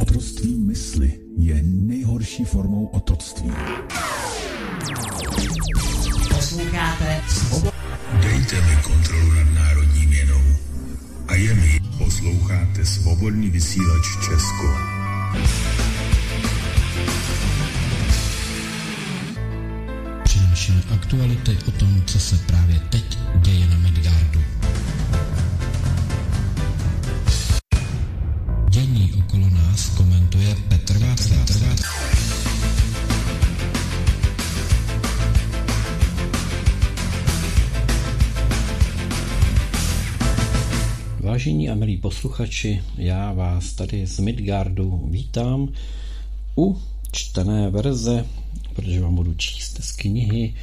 Otroctví mysli je nejhorší formou otroctví. Posloucháte. Dejte mi kontrolu nad národní měnou. A je mi. Posloucháte Svobodný vysílač Česko. Přinášíme aktuality o tom, co se právě teď děje na Midgardu. Okolo nás komentuje Petr Václav. Petr Václav. Vážení a milí posluchači, já vás tady z Midgardu vítám u čtené verze, protože vám budu číst z knihy,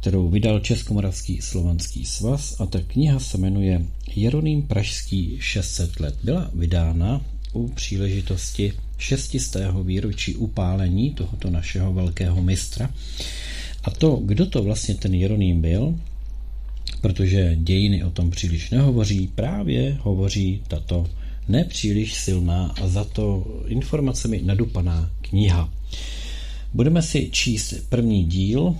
kterou vydal Českomoravský slovanský svaz a ta kniha se jmenuje Jeroným Pražský 600 let. Byla vydána u příležitosti 600. výročí upálení tohoto našeho velkého mistra. A to, kdo to vlastně ten Jeroným byl, protože dějiny o tom příliš nehovoří, právě hovoří tato nepříliš silná a za to informacemi nadupaná kniha. Budeme si číst první díl,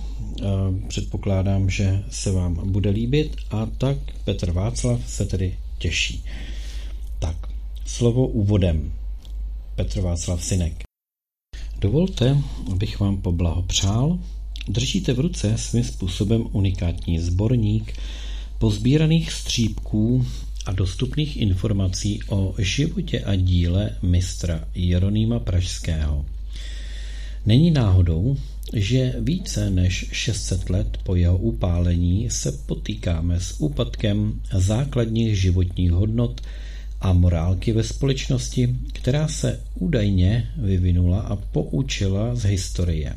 předpokládám, že se vám bude líbit a tak Petr Václav se tedy těší. Slovo úvodem. Petr Václav Synek. Dovolte, abych vám poblahopřál Držíte v ruce svým způsobem unikátní sborník pozbíraných střípků a dostupných informací o životě a díle mistra Jeronýma Pražského. Není náhodou, že více než 600 let po jeho upálení se potýkáme s úpadkem základních životních hodnot a morálky ve společnosti, která se údajně vyvinula a poučila z historie.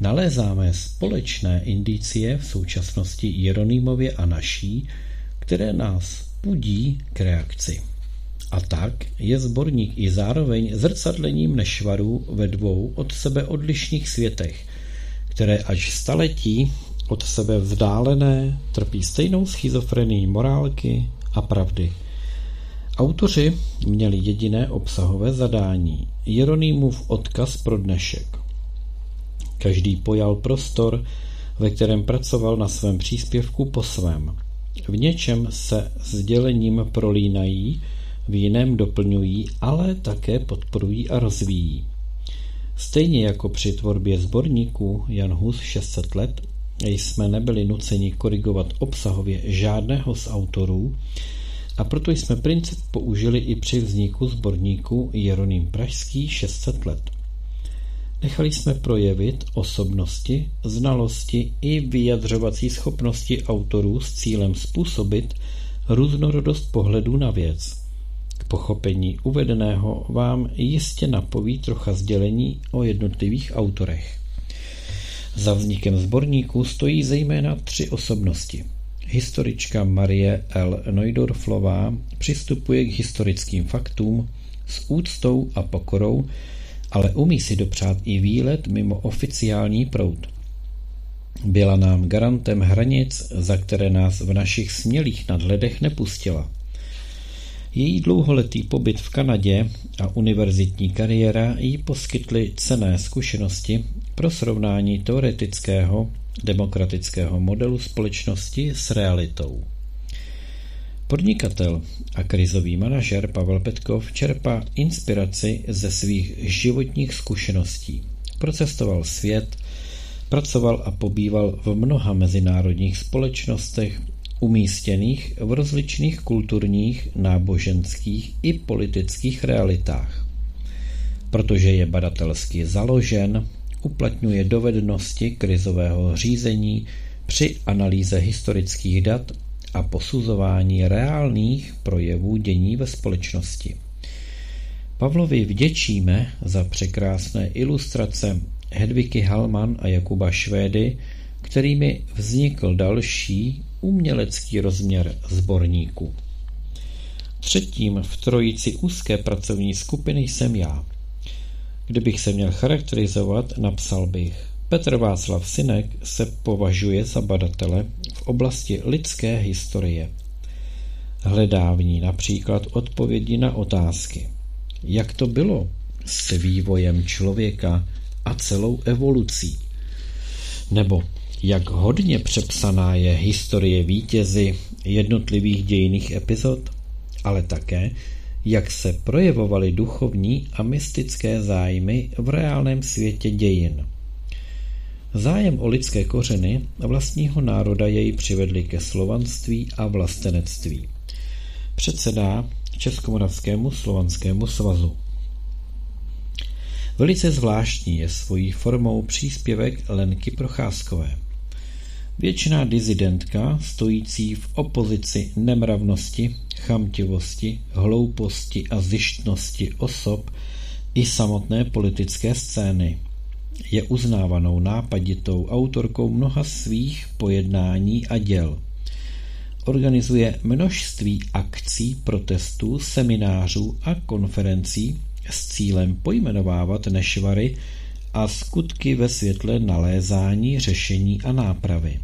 Nalézáme společné indicie v současnosti Jeronýmově a naší, které nás pudí k reakci. A tak je sborník i zároveň zrcadlením nešvarů ve dvou od sebe odlišných světech, které až staletí od sebe vzdálené trpí stejnou schizofrenii morálky a pravdy. Autoři měli jediné obsahové zadání, Jeronýmův odkaz pro dnešek. Každý pojal prostor, ve kterém pracoval na svém příspěvku po svém. V něčem se sdělením prolínají, v jiném doplňují, ale také podporují a rozvíjí. Stejně jako při tvorbě sborníků Jan Hus 600 let jsme nebyli nuceni korigovat obsahově žádného z autorů a proto jsme princip použili i při vzniku sborníku Jeroným Pražský 600 let. Nechali jsme projevit osobnosti, znalosti i vyjadřovací schopnosti autorů s cílem způsobit různorodost pohledů na věc. K pochopení uvedeného vám jistě napoví trocha sdělení o jednotlivých autorech. Za vznikem sborníku stojí zejména tři osobnosti. Historička Marie L. Neudorflová přistupuje k historickým faktům s úctou a pokorou, ale umí si dopřát i výlet mimo oficiální proud. Byla nám garantem hranic, za které nás v našich smělých nadhledech nepustila. Její dlouholetý pobyt v Kanadě a univerzitní kariéra jí poskytly cené zkušenosti pro srovnání teoretického demokratického modelu společnosti s realitou. Podnikatel a krizový manažer Pavel Petkov čerpá inspiraci ze svých životních zkušeností. Procestoval svět, pracoval a pobýval v mnoha mezinárodních společnostech umístěných v rozličných kulturních, náboženských i politických realitách. Protože je badatelsky založen, uplatňuje dovednosti krizového řízení při analýze historických dat a posuzování reálných projevů dění ve společnosti. Pavlovi vděčíme za překrásné ilustrace Hedviky Halman a Jakuba Švédy, kterými vznikl další umělecký rozměr zborníku. Třetím v trojici úzké pracovní skupiny jsem já. Kdybych se měl charakterizovat, napsal bych Petr Václav Synek se považuje za badatele v oblasti lidské historie. Hledá v ní například odpovědi na otázky. jak to bylo s vývojem člověka a celou evolucí. Nebo jak hodně přepsaná je historie vítězy jednotlivých dějných epizod, ale také, jak se projevovaly duchovní a mystické zájmy v reálném světě dějin. Zájem o lidské kořeny vlastního národa jej přivedli ke slovanství a vlastenectví. Předsedá Českomoravskému slovanskému svazu. Velice zvláštní je svojí formou příspěvek Lenky Procházkové. Věčná dizidentka, stojící v opozici nemravnosti, chamtivosti, hlouposti a zjištnosti osob i samotné politické scény, je uznávanou nápaditou autorkou mnoha svých pojednání a děl. Organizuje množství akcí, protestů, seminářů a konferencí s cílem pojmenovávat nešvary a skutky ve světle nalézání, řešení a nápravy.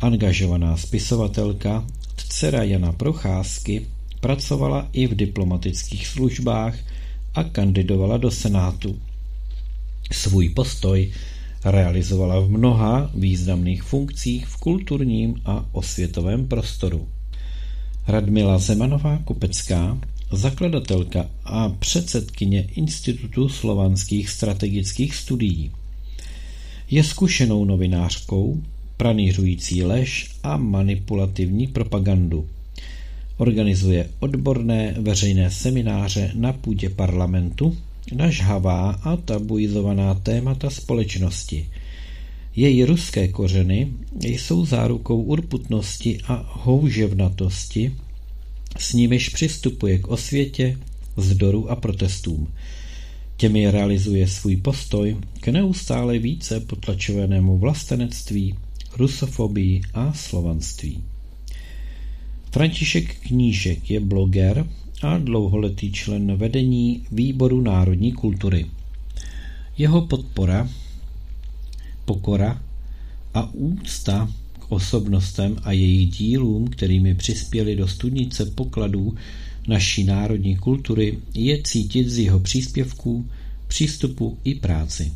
Angažovaná spisovatelka, dcera Jana Procházky, pracovala i v diplomatických službách a kandidovala do Senátu. Svůj postoj realizovala v mnoha významných funkcích v kulturním a osvětovém prostoru. Radmila Zemanová Kupecká, zakladatelka a předsedkyně Institutu slovanských strategických studií. Je zkušenou novinářkou, pranířující lež a manipulativní propagandu. Organizuje odborné veřejné semináře na půdě parlamentu na žhavá a tabuizovaná témata společnosti. Její ruské kořeny jsou zárukou urputnosti a houževnatosti, s nimiž přistupuje k osvětě, vzdoru a protestům. Těmi realizuje svůj postoj k neustále více potlačovanému vlastenectví, rusofobii a slovanství. František Knížek je bloger a dlouholetý člen vedení Výboru národní kultury. Jeho podpora, pokora a úcta osobnostem a jejich dílům, kterými přispěli do studnice pokladů naší národní kultury, je cítit z jeho příspěvků, přístupu i práci.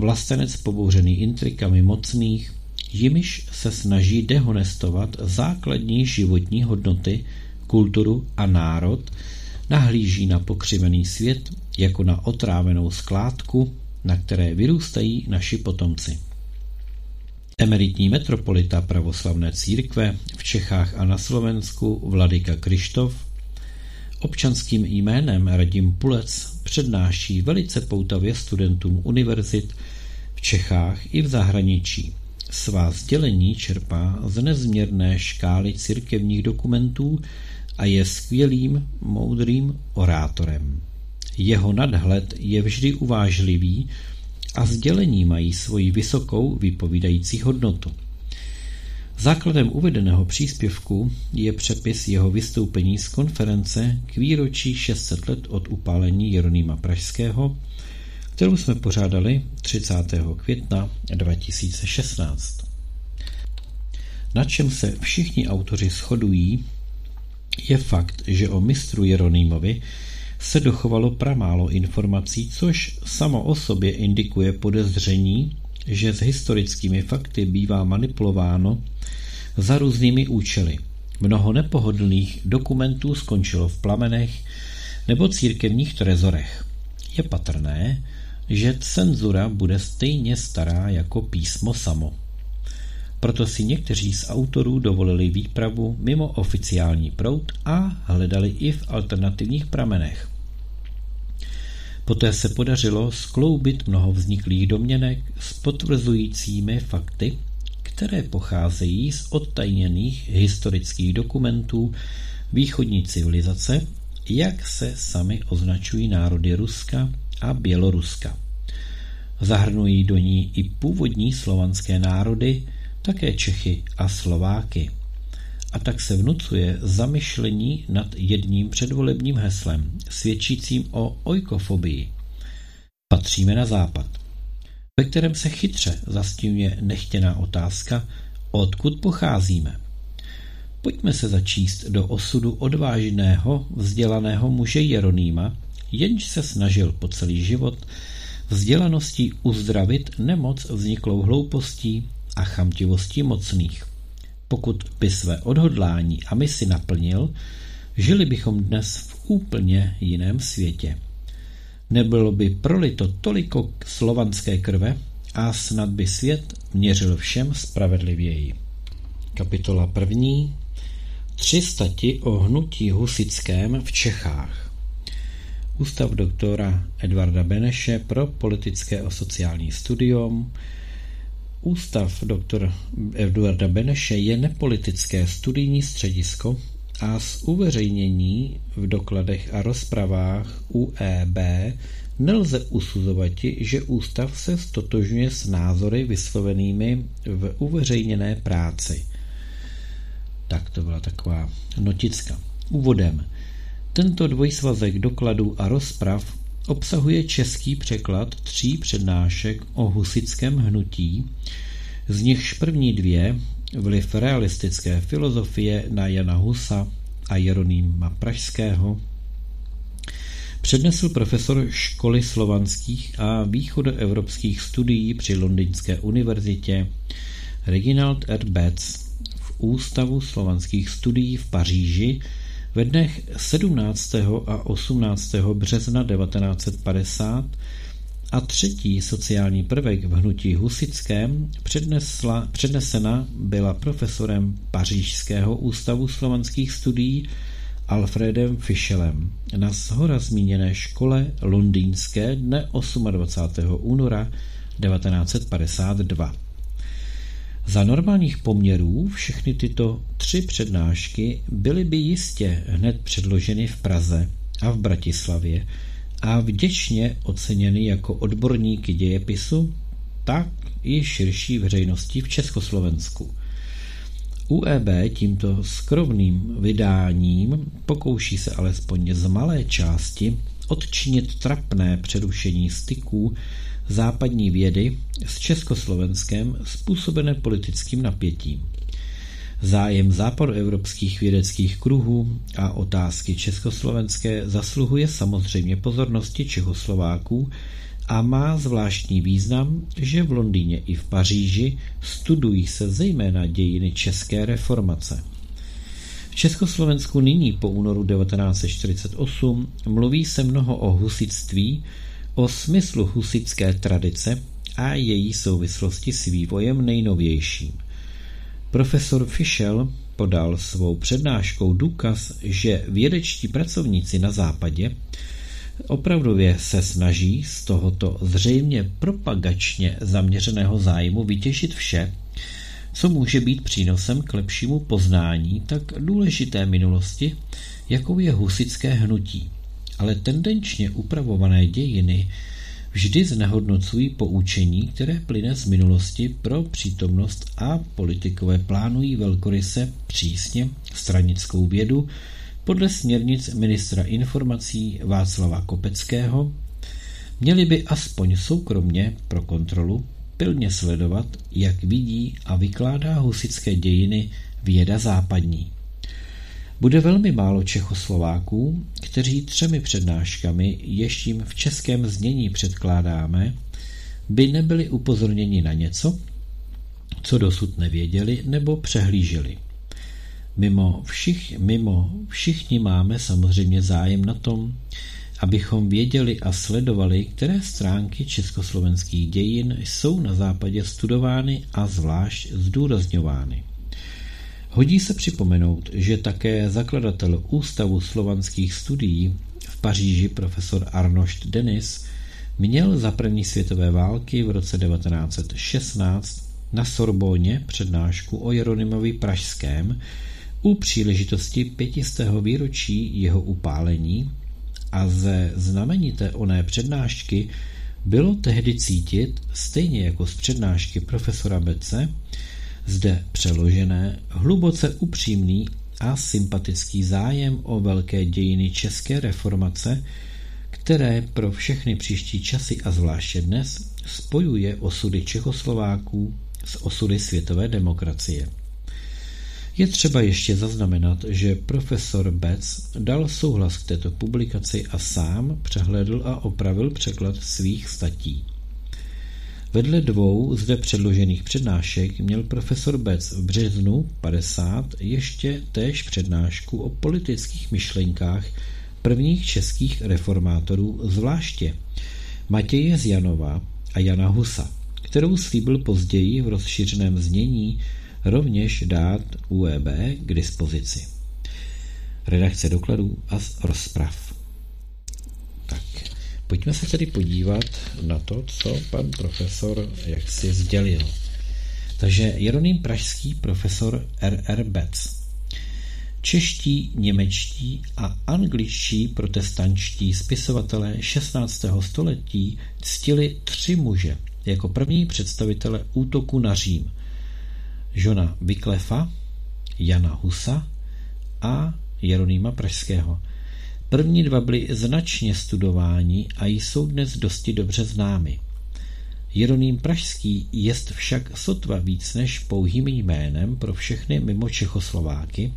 Vlastenec pobouřený intrikami mocných, jimiž se snaží dehonestovat základní životní hodnoty, kulturu a národ, nahlíží na pokřivený svět jako na otrávenou skládku, na které vyrůstají naši potomci. Emeritní metropolita pravoslavné církve v Čechách a na Slovensku Vladika Krištof občanským jménem Radim Pulec přednáší velice poutavě studentům univerzit v Čechách i v zahraničí. Svá sdělení čerpá z nezměrné škály církevních dokumentů a je skvělým, moudrým orátorem. Jeho nadhled je vždy uvážlivý a sdělení mají svoji vysokou vypovídající hodnotu. Základem uvedeného příspěvku je přepis jeho vystoupení z konference k výročí 600 let od upálení Jeronýma Pražského, kterou jsme pořádali 30. května 2016. Na čem se všichni autoři shodují, je fakt, že o mistru Jeronýmovi se dochovalo pramálo informací, což samo o sobě indikuje podezření, že s historickými fakty bývá manipulováno za různými účely. Mnoho nepohodlných dokumentů skončilo v plamenech nebo církevních trezorech. Je patrné, že cenzura bude stejně stará jako písmo samo. Proto si někteří z autorů dovolili výpravu mimo oficiální proud a hledali i v alternativních pramenech. Poté se podařilo skloubit mnoho vzniklých domněnek s potvrzujícími fakty, které pocházejí z odtajněných historických dokumentů východní civilizace, jak se sami označují národy Ruska a Běloruska. Zahrnují do ní i původní slovanské národy, také Čechy a Slováky. A tak se vnucuje zamyšlení nad jedním předvolebním heslem, svědčícím o ojkofobii. Patříme na západ, ve kterém se chytře zastínuje nechtěná otázka, odkud pocházíme. Pojďme se začíst do osudu odvážného, vzdělaného muže Jeronýma, jenž se snažil po celý život vzdělaností uzdravit nemoc vzniklou hloupostí a chamtivostí mocných. Pokud by své odhodlání a misi naplnil, žili bychom dnes v úplně jiném světě. Nebylo by prolito toliko slovanské krve a snad by svět měřil všem spravedlivěji. Kapitola první. Tři stati o hnutí husickém v Čechách. Ústav doktora Edvarda Beneše pro politické a sociální studium. Ústav doktora Edvarda Beneše je nepolitické studijní středisko a z uveřejnění v dokladech a rozpravách UEB nelze usuzovat, že ústav se stotožňuje s názory vyslovenými v uveřejněné práci. Tak to byla taková noticka. Úvodem. Tento dvojsvazek dokladů a rozprav obsahuje český překlad tří přednášek o husickém hnutí, z nichž první dvě vliv realistické filozofie na Jana Husa a Jeronýma Pražského přednesl profesor školy slovanských a východoevropských studií při Londýnské univerzitě Reginald R. Betts v Ústavu slovanských studií v Paříži ve dnech 17. a 18. března 1950 a třetí sociální prvek v hnutí husickém přednesla, přednesena byla profesorem Pařížského ústavu slovanských studií Alfredem Fischelem na shora zmíněné škole londýnské dne 28. února 1952. Za normálních poměrů všechny tyto tři přednášky byly by jistě hned předloženy v Praze a v Bratislavě a vděčně oceněny jako odborníky dějepisu, tak i širší veřejnosti v Československu. UEB tímto skromným vydáním pokouší se alespoň z malé části odčinit trapné přerušení styků západní vědy s Československem způsobené politickým napětím. Zájem západoevropských vědeckých kruhů a otázky československé zasluhuje samozřejmě pozornosti Čechoslováků a má zvláštní význam, že v Londýně i v Paříži studují se zejména dějiny české reformace. V Československu nyní po únoru 1948 mluví se mnoho o husitství, o smyslu husické tradice a její souvislosti s vývojem nejnovějším. Profesor Fischel podal svou přednáškou důkaz, že vědečtí pracovníci na západě opravdově se snaží z tohoto zřejmě propagačně zaměřeného zájmu vytěžit vše, co může být přínosem k lepšímu poznání tak důležité minulosti, jakou je husické hnutí. Ale tendenčně upravované dějiny vždy znehodnocují poučení, které plyne z minulosti pro přítomnost a politikové plánují velkoryse přísně stranickou vědu podle směrnic ministra informací Václava Kopeckého, měli by aspoň soukromně pro kontrolu pilně sledovat, jak vidí a vykládá husické dějiny věda západní. Bude velmi málo Čechoslováků, kteří třemi přednáškami, jež jim v českém znění předkládáme, by nebyli upozorněni na něco, co dosud nevěděli nebo přehlíželi. Mimo, všich, mimo všichni máme samozřejmě zájem na tom, abychom věděli a sledovali, které stránky československých dějin jsou na západě studovány a zvlášť zdůrazňovány. Hodí se připomenout, že také zakladatel Ústavu slovanských studií v Paříži profesor Arnošt Denis měl za první světové války v roce 1916 na Sorbóně přednášku o Jeronymovi Pražském u příležitosti pětistého výročí jeho upálení a ze znamenité oné přednášky bylo tehdy cítit, stejně jako z přednášky profesora Bece, zde přeložené hluboce upřímný a sympatický zájem o velké dějiny české reformace, které pro všechny příští časy a zvláště dnes spojuje osudy Čechoslováků s osudy světové demokracie. Je třeba ještě zaznamenat, že profesor Betz dal souhlas k této publikaci a sám přehledl a opravil překlad svých statí. Vedle dvou zde předložených přednášek měl profesor Bec v březnu 50 ještě též přednášku o politických myšlenkách prvních českých reformátorů, zvláště Matěje z Janova a Jana Husa, kterou slíbil později v rozšířeném znění rovněž dát UEB k dispozici. Redakce dokladů a rozprav. Pojďme se tedy podívat na to, co pan profesor jaksi sdělil. Takže Jeroným Pražský profesor R.R. Betz Čeští, němečtí a angličtí protestančtí spisovatelé 16. století ctili tři muže jako první představitele útoku na Řím. Žona Vyklefa, Jana Husa a Jeronýma Pražského. První dva byli značně studováni a jsou dnes dosti dobře známy. Jeroným Pražský jest však sotva víc než pouhým jménem pro všechny mimo Čechoslováky,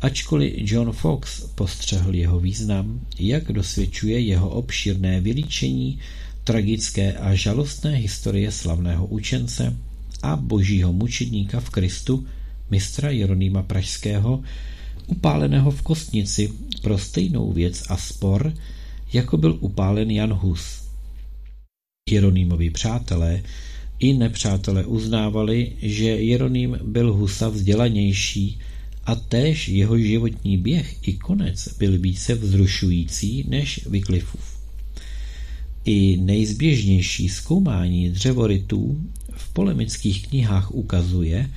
Ačkoliv John Fox postřehl jeho význam, jak dosvědčuje jeho obšírné vylíčení tragické a žalostné historie slavného učence a božího mučedníka v Kristu, mistra Jeronýma Pražského, upáleného v kostnici pro stejnou věc a spor, jako byl upálen Jan Hus. Jeronýmovi přátelé i nepřátelé uznávali, že Jeroným byl Husa vzdělanější a též jeho životní běh i konec byl více vzrušující než Wycliffův. I nejzběžnější zkoumání dřevorytů v polemických knihách ukazuje,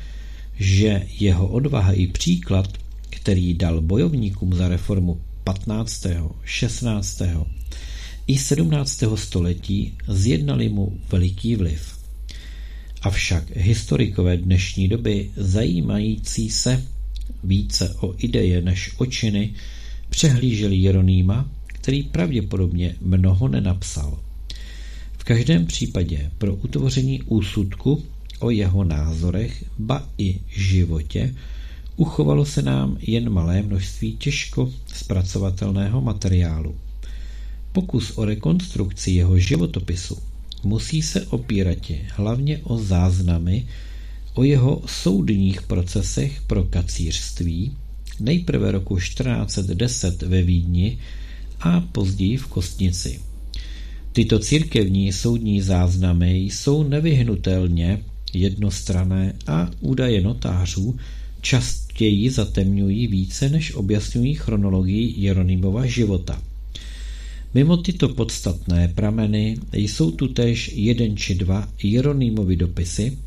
že jeho odvaha i příklad, který dal bojovníkům za reformu 15., 16. i 17. století, zjednali mu veliký vliv. Avšak historikové dnešní doby zajímající se více o ideje než o činy, přehlíželi Jeronýma, který pravděpodobně mnoho nenapsal. V každém případě pro utvoření úsudku o jeho názorech, ba i životě, uchovalo se nám jen malé množství těžko zpracovatelného materiálu. Pokus o rekonstrukci jeho životopisu musí se opírat hlavně o záznamy o jeho soudních procesech pro kacířství, nejprve roku 1410 ve Vídni a později v Kostnici. Tyto církevní soudní záznamy jsou nevyhnutelně jednostrané a údaje notářů častěji zatemňují více než objasňují chronologii Jeronýmova života. Mimo tyto podstatné prameny jsou tu též jeden či dva Jeronýmovy dopisy,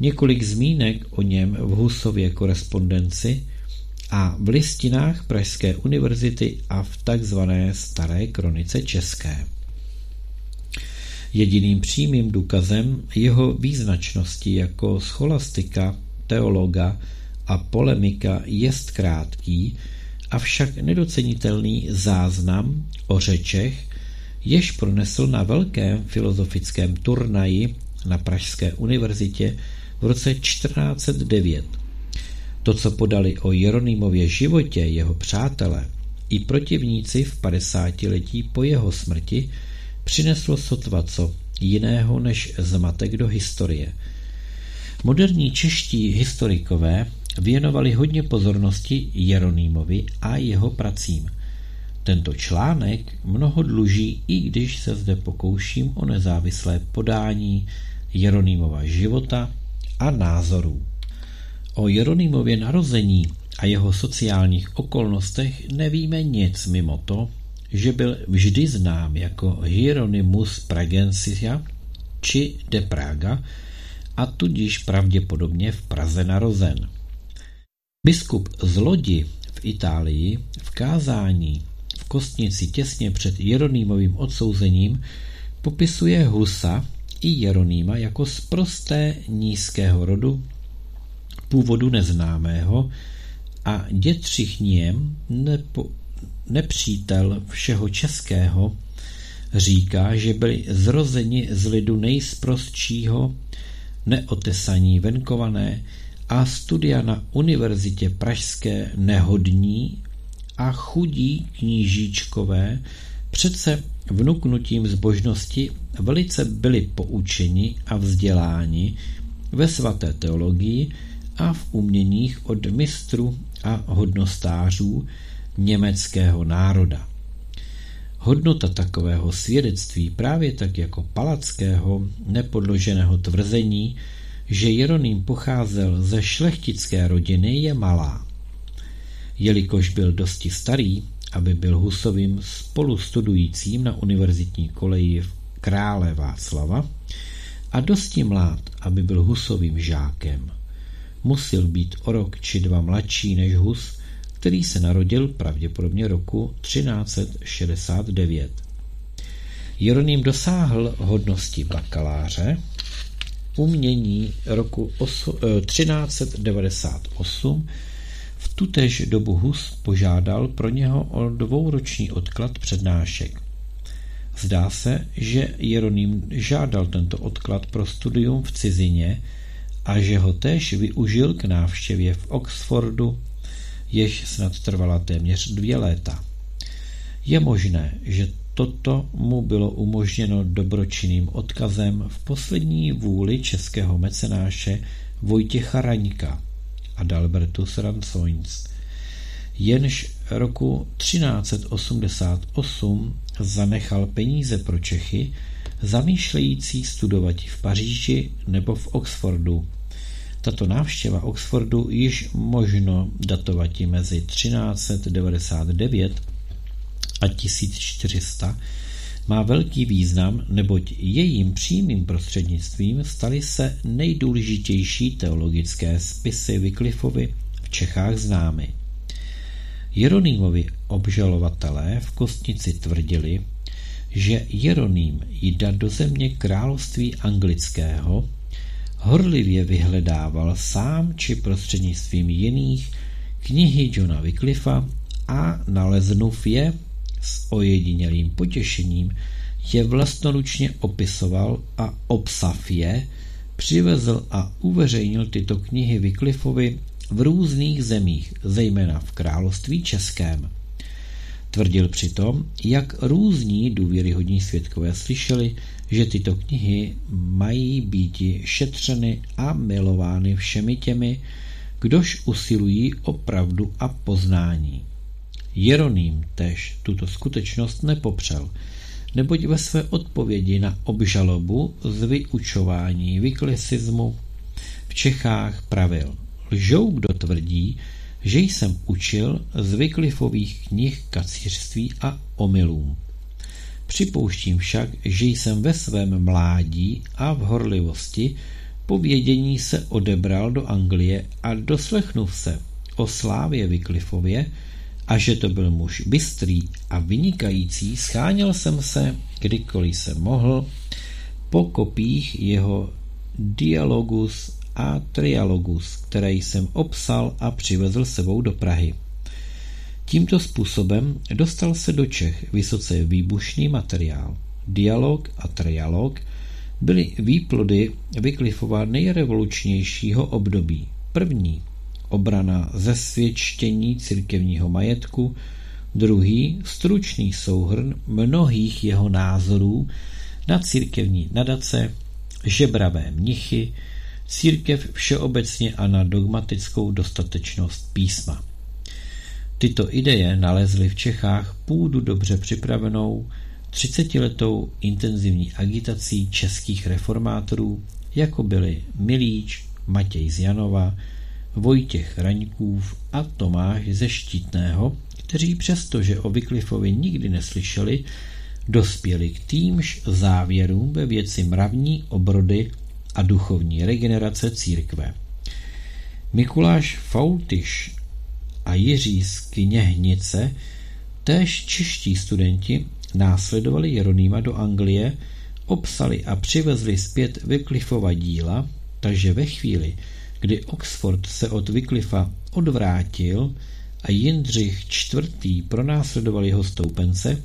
několik zmínek o něm v Husově korespondenci a v listinách Pražské univerzity a v takzvané Staré kronice české. Jediným přímým důkazem jeho význačnosti jako scholastika, teologa a polemika jest krátký, avšak nedocenitelný záznam o řečech, jež pronesl na velkém filozofickém turnaji na Pražské univerzitě v roce 1409. To, co podali o Jeronýmově životě jeho přátelé i protivníci v padesátiletí po jeho smrti, přineslo sotva co jiného než zmatek do historie. Moderní čeští historikové věnovali hodně pozornosti Jeronýmovi a jeho pracím. Tento článek mnoho dluží, i když se zde pokouším o nezávislé podání Jeronýmova života a názorů. O Jeronýmově narození a jeho sociálních okolnostech nevíme nic mimo to, že byl vždy znám jako Hieronymus Pragensia či de Praga a tudíž pravděpodobně v Praze narozen. Biskup z Lodi v Itálii v kázání v Kostnici těsně před Jeronýmovým odsouzením popisuje Husa i Jeronýma jako sprosté nízkého rodu, původu neznámého a dětřichněm nepo, nepřítel všeho českého. Říká, že byli zrozeni z lidu nejsprostšího, neotesaní, venkované a studia na Univerzitě Pražské nehodní a chudí knížíčkové přece vnuknutím zbožnosti velice byli poučeni a vzděláni ve svaté teologii a v uměních od mistru a hodnostářů německého národa. Hodnota takového svědectví právě tak jako palackého nepodloženého tvrzení, že Jeroným pocházel ze šlechtické rodiny, je malá. Jelikož byl dosti starý, aby byl Husovým spolustudujícím na univerzitní koleji v Krále Václava a dosti mlád, aby byl Husovým žákem. Musel být o rok či dva mladší než Hus, který se narodil pravděpodobně roku 1369. Jeroným dosáhl hodnosti bakaláře umění roku 1398 v tutéž dobu Hus požádal pro něho o dvouroční odklad přednášek. Zdá se, že Jeroným žádal tento odklad pro studium v cizině a že ho též využil k návštěvě v Oxfordu, jež snad trvala téměř dvě léta. Je možné, že toto mu bylo umožněno dobročinným odkazem v poslední vůli českého mecenáše Vojtěcha Raňka, Adalbertus Ransoins, jenž roku 1388 zanechal peníze pro Čechy, zamýšlející studovat v Paříži nebo v Oxfordu. Tato návštěva Oxfordu již možno datovat mezi 1399 a 1400 má velký význam, neboť jejím přímým prostřednictvím staly se nejdůležitější teologické spisy Wycliffeovi v Čechách známy. Jeronýmovi obžalovatelé v Kostnici tvrdili, že Jeroným jde do země království anglického, horlivě vyhledával sám či prostřednictvím jiných knihy Johna Wycliffa a naleznuv je s ojedinělým potěšením je vlastnoručně opisoval a obsav je, přivezl a uveřejnil tyto knihy Wycliffovi v různých zemích, zejména v království českém. Tvrdil přitom, jak různí důvěryhodní svědkové slyšeli, že tyto knihy mají být šetřeny a milovány všemi těmi, kdož usilují o pravdu a poznání. Jeroným tež tuto skutečnost nepopřel, neboť ve své odpovědi na obžalobu z vyučování vyklesismu v Čechách pravil. Lžou, kdo tvrdí, že jsem učil z Wycliffových knih kacířství a omylům. Připouštím však, že jsem ve svém mládí a v horlivosti po vědění se odebral do Anglie a doslechnув se o slávě Wycliffově, a že to byl muž bystrý a vynikající, scháněl jsem se, kdykoliv jsem mohl, po kopích jeho Dialogus a Trialogus, které jsem obsal a přivezl sebou do Prahy. Tímto způsobem dostal se do Čech vysoce výbušný materiál. Dialog a trialog byly výplody Wycliffova nejrevolučnějšího období. První obrana ze svědčtění církevního majetku, druhý stručný souhrn mnohých jeho názorů na církevní nadace, žebravé mnichy, církev všeobecně a na dogmatickou dostatečnost písma. Tyto ideje nalezly v Čechách půdu dobře připravenou třicetiletou intenzivní agitací českých reformátorů, jako byli Milíč, Matěj z Janova, Vojtěch Raňkův a Tomáš ze Štítného, kteří přestože o Vykliffovi nikdy neslyšeli, dospěli k týmž závěrům ve věci mravní obrody a duchovní regenerace církve. Mikuláš Faultyš a Jiří z Kněhnice, též čeští studenti, následovali Jeronýma do Anglie, obsali a přivezli zpět Wycliffova díla, takže ve chvíli, kdy Oxford se od Wycliffa odvrátil a Jindřich IV. pronásledoval jeho stoupence,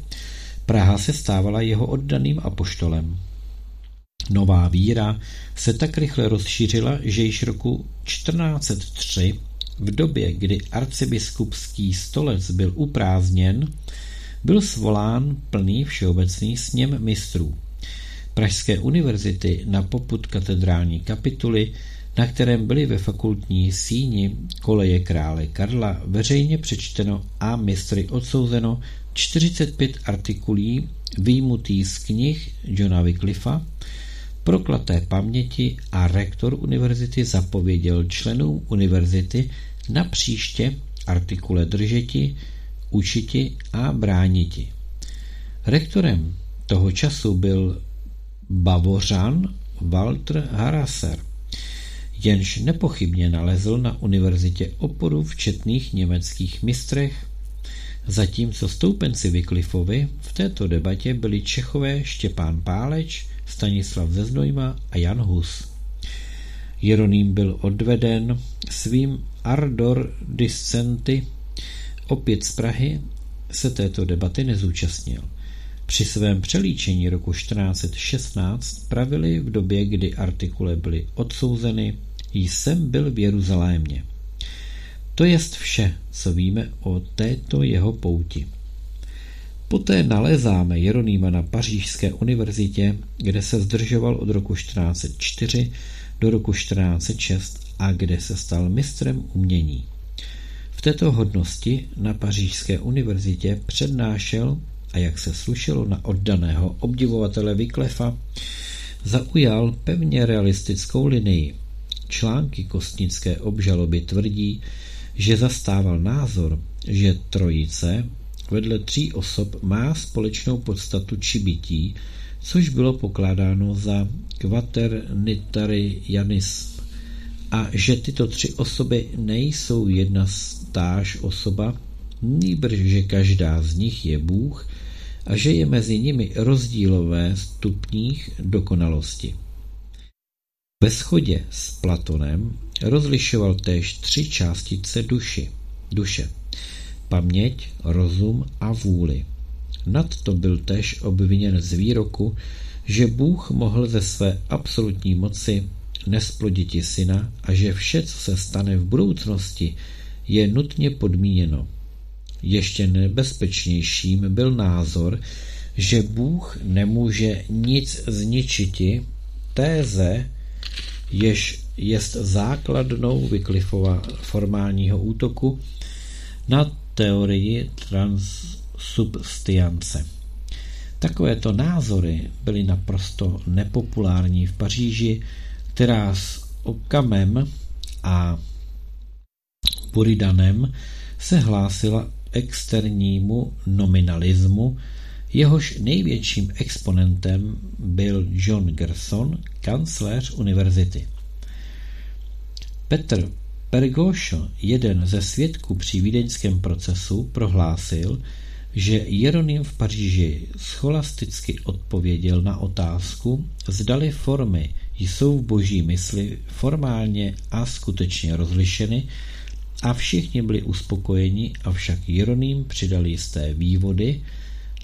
Praha se stávala jeho oddaným apoštolem. Nová víra se tak rychle rozšířila, že již roku 1403, v době, kdy arcibiskupský stolec byl uprázdněn, byl svolán plný všeobecný sněm mistrů. Pražské univerzity na poput katedrální kapituly, na kterém byly ve fakultní síni koleje krále Karla veřejně přečteno a mistry odsouzeno 45 artikulí výjimutý z knih Johna Wycliffa, proklaté paměti a rektor univerzity zapověděl členům univerzity na příště artikule držeti, učiti a brániti. Rektorem toho času byl Bavořan Walter Harasser, jenž nepochybně nalezl na univerzitě oporu v četných německých mistrech, zatímco stoupenci Vyklifovi v této debatě byli Čechové Štěpán Páleč, Stanislav Zeznojma a Jan Hus. Jeroným byl odveden svým Ardor Discenty opět z Prahy se této debaty nezúčastnil. Při svém přelíčení roku 1416 pravili v době, kdy artikule byly odsouzeny, jsem byl v Jeruzalémě. To jest vše, co víme o této jeho pouti. Poté nalezáme Jeronýma na Pařížské univerzitě, kde se zdržoval od roku 1404 do roku 1406 a kde se stal mistrem umění. V této hodnosti na Pařížské univerzitě přednášel a jak se slušelo na oddaného obdivovatele Vyklefa, zaujal pevně realistickou linii. Články kostnické obžaloby tvrdí, že zastával názor, že trojice vedle tří osob má společnou podstatu či bytí, což bylo pokládáno za kvaternitarianism a že tyto tři osoby nejsou jedna stáž osoba, nýbrž, že každá z nich je Bůh a že je mezi nimi rozdílové stupních dokonalosti. Ve shodě s Platonem rozlišoval též tři částice duši, duše, paměť, rozum a vůli. Nad to byl též obviněn z výroku, že Bůh mohl ze své absolutní moci nesploditi syna a že vše, co se stane v budoucnosti, je nutně podmíněno. Ještě nebezpečnějším byl názor, že Bůh nemůže nic zničiti, téze, jež jest základnou Wycliffova formálního útoku na teorii transsubstiance. Takovéto názory byly naprosto nepopulární v Paříži, která s Okamem a Buridanem se hlásila externímu nominalismu, jehož největším exponentem byl John Gerson, kancléř univerzity. Petr Pergošo, jeden ze svědků při vídeňském procesu, prohlásil, že Jeroným v Paříži scholasticky odpověděl na otázku, zdali formy jsou v boží mysli formálně a skutečně rozlišeny a všichni byli uspokojeni, avšak Jeroným přidal jisté vývody,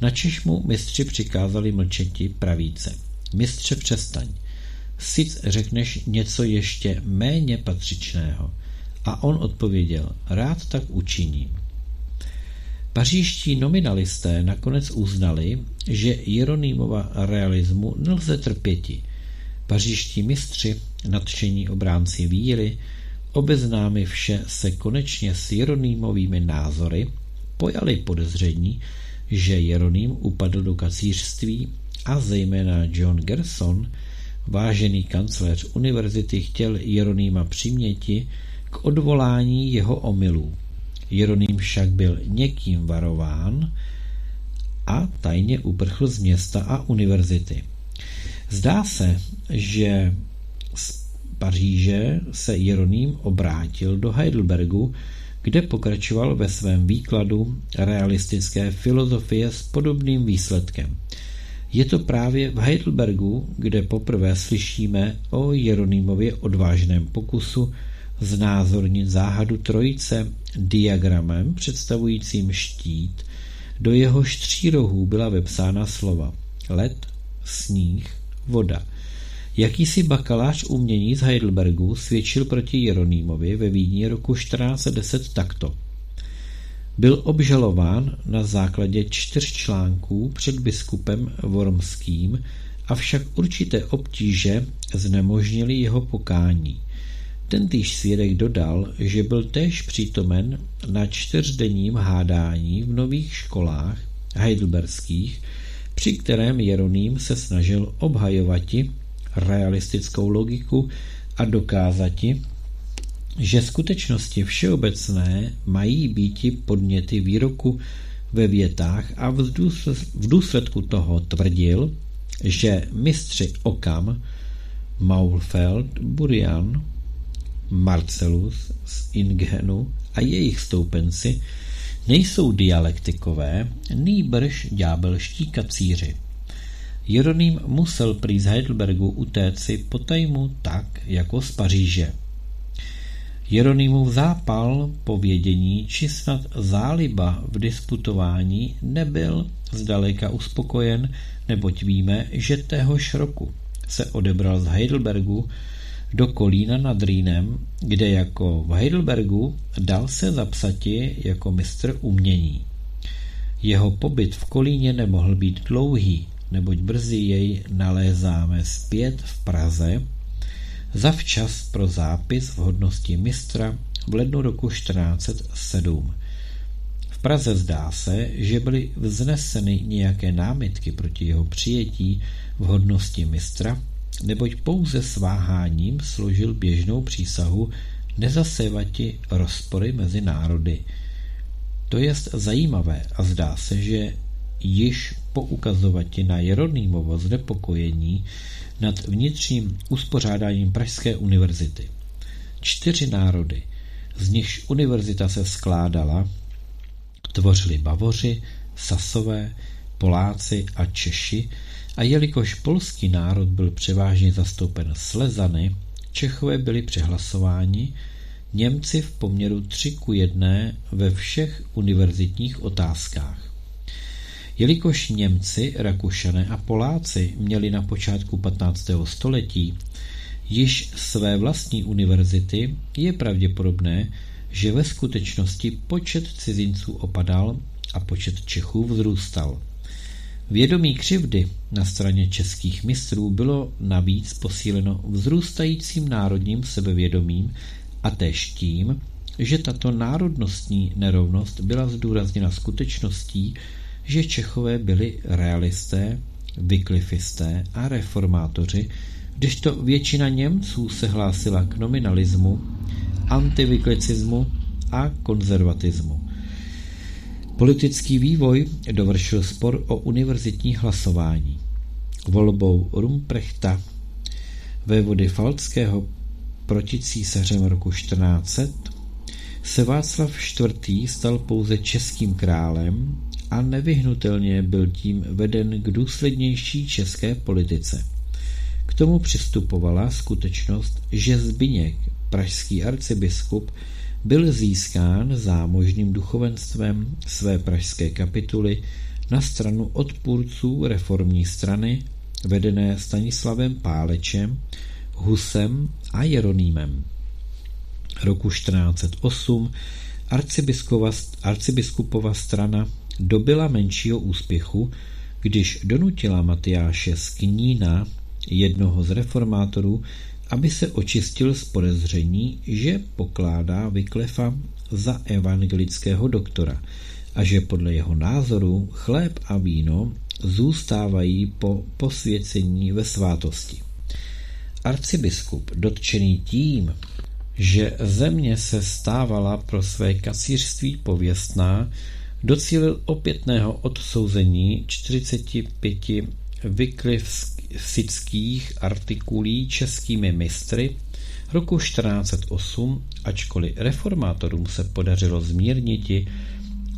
načež mu mistři přikázali mlčeti pravíce. Mistře přestaň, sic řekneš něco ještě méně patřičného. A on odpověděl, rád tak učiním. Pařížští nominalisté nakonec uznali, že Jeronýmova realismu nelze trpěti. Pařížští mistři, nadšení obránci víry, obeznámi vše se konečně s Jeronýmovými názory, pojali podezření, že Jeroným upadl do kacířství a zejména John Gerson, vážený kancléř univerzity, chtěl Jeronýma přiměti k odvolání jeho omylů. Jeroným však byl někým varován a tajně uprchl z města a univerzity. Zdá se, že z Paříže se Jeroným obrátil do Heidelbergu, kde pokračoval ve svém výkladu realistické filozofie s podobným výsledkem. Je to právě v Heidelbergu, kde poprvé slyšíme o Jeronýmově odvážném pokusu znázornit záhadu trojice diagramem představujícím štít, do jehož tří rohů byla vepsána slova led, sníh, voda. Jakýsi bakalář umění z Heidelbergu svědčil proti Jeronýmovi ve Vídni roku 1410 takto. Byl obžalován na základě čtyř článků před biskupem Wormským, avšak určité obtíže znemožnili jeho pokání. Tentýž svědek dodal, že byl též přítomen na čtyřdenním hádání v nových školách heidelberských, při kterém Jeroným se snažil obhajovati realistickou logiku a dokázati, že skutečnosti všeobecné mají býti podněty výroku ve větách a v důsledku toho tvrdil, že mistři Okam, Maulfeld, Burian, Marcellus z Ingenu a jejich stoupenci nejsou dialektikové, nýbrž ďábelští kacíři. Jeroným musel prý z Heidelbergu utéci potajmu tak, jako z Paříže. Jeronýmův zápal povědění či snad záliba v disputování nebyl zdaleka uspokojen, neboť víme, že téhož roku se odebral z Heidelbergu do Kolína nad Rýnem, kde jako v Heidelbergu dal se zapsati jako mistr umění. Jeho pobyt v Kolíně nemohl být dlouhý, neboť brzy jej nalézáme zpět v Praze, zavčas pro zápis v hodnosti mistra v lednu roku 1407. V Praze zdá se, že byly vzneseny nějaké námitky proti jeho přijetí v hodnosti mistra, neboť pouze sváháním složil běžnou přísahu nezasévati rozpory mezi národy. To je zajímavé a zdá se, že již poukazovati na Jeronýmovo znepokojení nad vnitřním uspořádáním Pražské univerzity. Čtyři národy, z nichž univerzita se skládala, tvořili Bavoři, Sasové, Poláci a Češi a jelikož polský národ byl převážně zastoupen Slezany, Čechové byli přehlasováni, Němci v poměru 3 ku 1 ve všech univerzitních otázkách. Jelikož Němci, Rakušané a Poláci měli na počátku 15. století již své vlastní univerzity, je pravděpodobné, že ve skutečnosti počet cizinců opadal a počet Čechů vzrůstal. Vědomí křivdy na straně českých mistrů bylo navíc posíleno vzrůstajícím národním sebevědomím a též tím, že tato národnostní nerovnost byla zdůrazněna skutečností, že Čechové byli realisté, vyklifisté a reformátoři, kdežto většina Němců se hlásila k nominalismu, antivyklicismu a konzervatismu. Politický vývoj dovršil spor o univerzitní hlasování. Volbou Rumprechta, vévody Falckého proti císařem roku 1400, se Václav IV. stal pouze českým králem a nevyhnutelně byl tím veden k důslednější české politice. K tomu přistupovala skutečnost, že Zbyněk, pražský arcibiskup, byl získán zámožným duchovenstvem své pražské kapituly na stranu odpůrců reformní strany vedené Stanislavem Pálečem, Husem a Jeronýmem. Roku 1408 arcibiskupova strana dobila menšího úspěchu, když donutila Matyáše z Knína, jednoho z reformátorů, aby se očistil z podezření, že pokládá Vyklefa za evangelického doktora a že podle jeho názoru chléb a víno zůstávají po posvěcení ve svátosti. Arcibiskup, dotčený tím, že země se stávala pro své kacířství pověstná, docílil opětného odsouzení 45 vyklivsických artikulí českými mistry roku 1408, ačkoliv reformátorům se podařilo zmírniti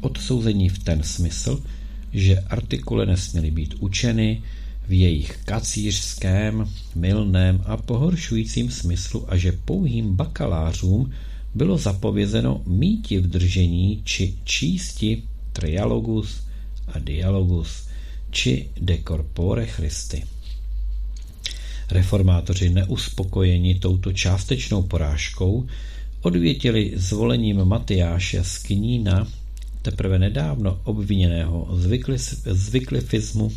odsouzení v ten smysl, že artikule nesměly být učeny v jejich kacířském, milném a pohoršujícím smyslu a že pouhým bakalářům bylo zapovězeno míti v držení či čísti trialogus a dialogus či de corpore Christi. Reformátoři neuspokojeni touto částečnou porážkou odvětili zvolením Matyáše z Knína, teprve nedávno obviněného z vyklifismu,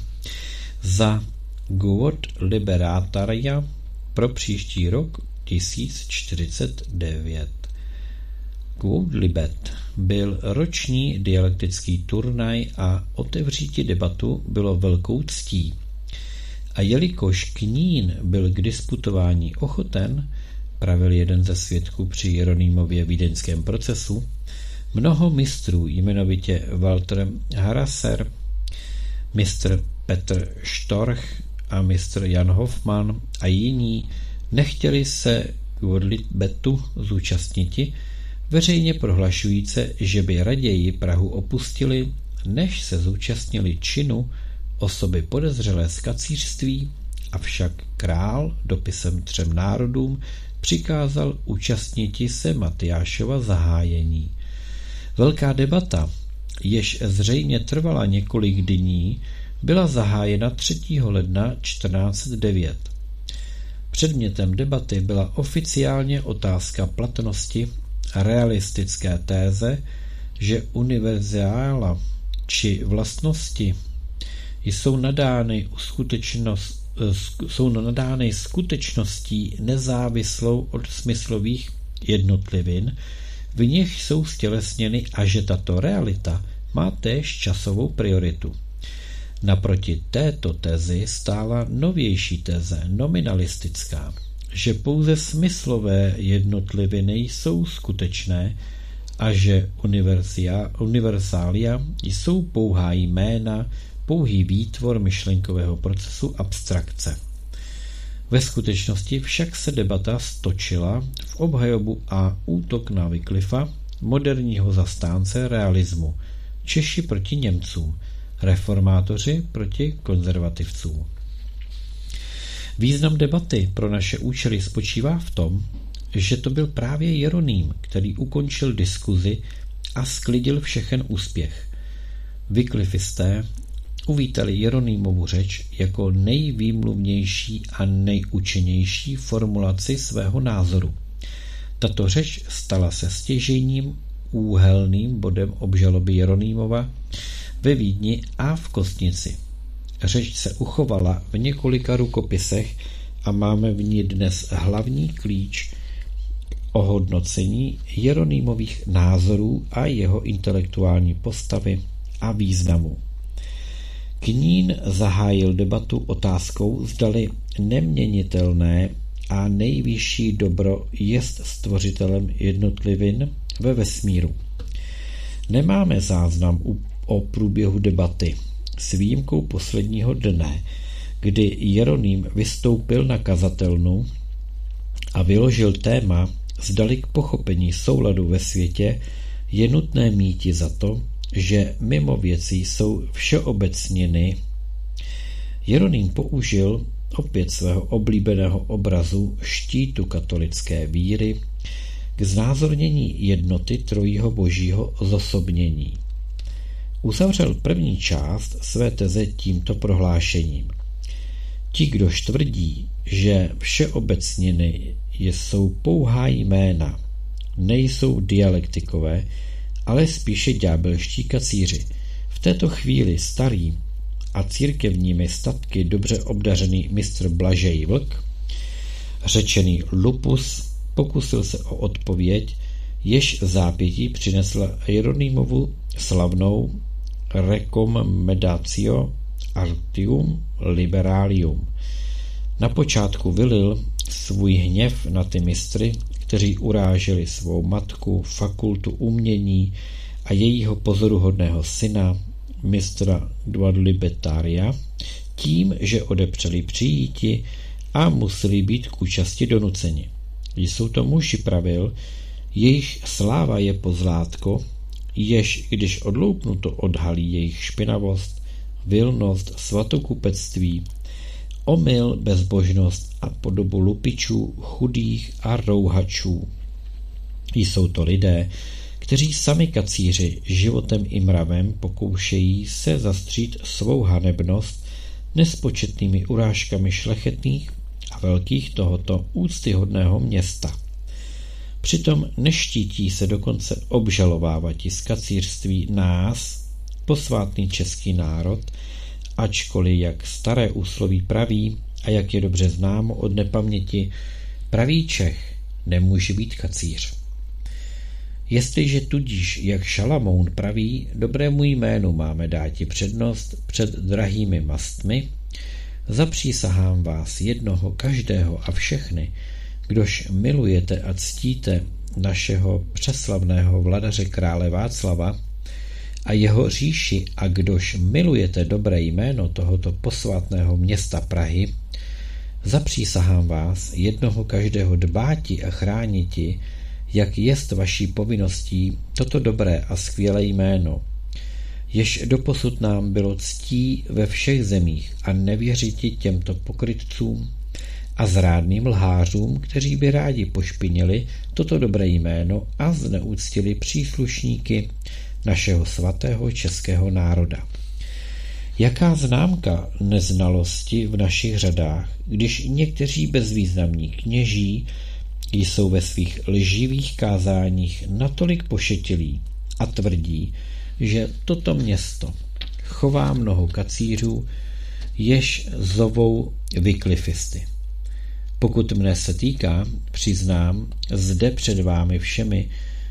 za Guod Liberataria pro příští rok 1049. Libet byl roční dialektický turnaj a otevříti debatu bylo velkou ctí. A jelikož Knín byl k disputování ochoten, pravil jeden ze svědků při Jeronýmově vídeňském procesu, mnoho mistrů, jmenovitě Walter Harasser, mistr Petr Storch a mistr Jan Hoffmann a jiní nechtěli se k Betu zúčastniti, veřejně prohlašujíce, že by raději Prahu opustili, než se zúčastnili činu osoby podezřelé z kacířství, avšak král dopisem třem národům přikázal účastniti se Matyášova zahájení. Velká debata, jež zřejmě trvala několik dní, byla zahájena 3. ledna 1409. Předmětem debaty byla oficiálně otázka platnosti realistické téze, že univerzála či vlastnosti jsou nadány, skutečnost, jsou nadány skutečností nezávislou od smyslových jednotlivin, v nich jsou stělesněny a že tato realita má též časovou prioritu. Naproti této tezi stála novější teze, nominalistická, že pouze smyslové jednotliviny jsou skutečné a že universália jsou pouhá jména, pouhý výtvor myšlenkového procesu abstrakce. Ve skutečnosti však se debata stočila v obhajobu a útok na Wycliffa, moderního zastánce realismu, Češi proti Němcům, reformátoři proti konzervativcům. Význam debaty pro naše účely spočívá v tom, že to byl právě Jeroným, který ukončil diskuzi a sklidil všechen úspěch. Vyklifisté uvítali Jeronýmovu řeč jako nejvýmluvnější a nejučenější formulaci svého názoru. Tato řeč stala se stěžejním úhelným bodem obžaloby Jeronýmova ve Vídni a v Kostnici. Řeč se uchovala v několika rukopisech a máme v ní dnes hlavní klíč o hodnocení Jeronýmových názorů a jeho intelektuální postavy a významu. Knín zahájil debatu otázkou, zdali neměnitelné a nejvyšší dobro jest stvořitelem jednotlivin ve vesmíru. Nemáme záznam o průběhu debaty, s výjimkou posledního dne, kdy Jeroným vystoupil na kazatelnu a vyložil téma, zdali k pochopení souladu ve světě je nutné míti za to, že mimo věcí jsou všeobecněny. Jeroným použil opět svého oblíbeného obrazu štítu katolické víry k znázornění jednoty trojího božího zosobnění. Uzavřel první část své teze tímto prohlášením. Ti, kdo tvrdí, že všeobecněny jsou pouhá jména, nejsou dialektikové, ale spíše ďábelští kacíři. V této chvíli starý a církevními statky dobře obdařený mistr Blažej Vlk, řečený Lupus, pokusil se o odpověď, jež zápětí přinesla Jeronýmovu slavnou Recommendatio Artium Liberalium. Na počátku vylil svůj hněv na ty mistry, kteří uráželi svou matku, fakultu umění a jejího pozoruhodného syna, mistra Guadalibetaria, tím, že odepřeli přijíti a museli být k účasti donuceni. Jsou to muži pravil, jejich sláva je pozlátko, jež, když odloupnuto, odhalí jejich špinavost, vilnost, svatokupectví, omyl, bezbožnost a podobu lupičů, chudých a rouhačů. Jsou to lidé, kteří sami kacíři životem i mravem pokoušejí se zastřít svou hanebnost nespočetnými urážkami šlechetných a velkých tohoto úctyhodného města. Přitom neštítí se dokonce obžalovávat z kacířství nás, posvátný český národ, ačkoliv jak staré úsloví praví a jak je dobře známo od nepaměti, pravý Čech nemůže být kacíř. Jestliže tudíž, jak Šalamoun praví, dobrému jménu máme dáti přednost před drahými mastmi, zapřísahám vás jednoho, každého a všechny, kdož milujete a ctíte našeho přeslavného vladaře krále Václava a jeho říši a kdož milujete dobré jméno tohoto posvátného města Prahy, zapřísahám vás jednoho každého dbáti a chrániti, jak jest vaší povinností toto dobré a skvělé jméno, jež doposud nám bylo ctí ve všech zemích a nevěřiti těmto pokrytcům a zrádným lhářům, kteří by rádi pošpinili toto dobré jméno a zneúctili příslušníky našeho svatého českého národa. Jaká známka neznalosti v našich řadách, když někteří bezvýznamní kněží jsou ve svých lživých kázáních natolik pošetilí a tvrdí, že toto město chová mnoho kacířů, jež zovou vyklifisty. Pokud mne se týká, přiznám zde před vámi všemi,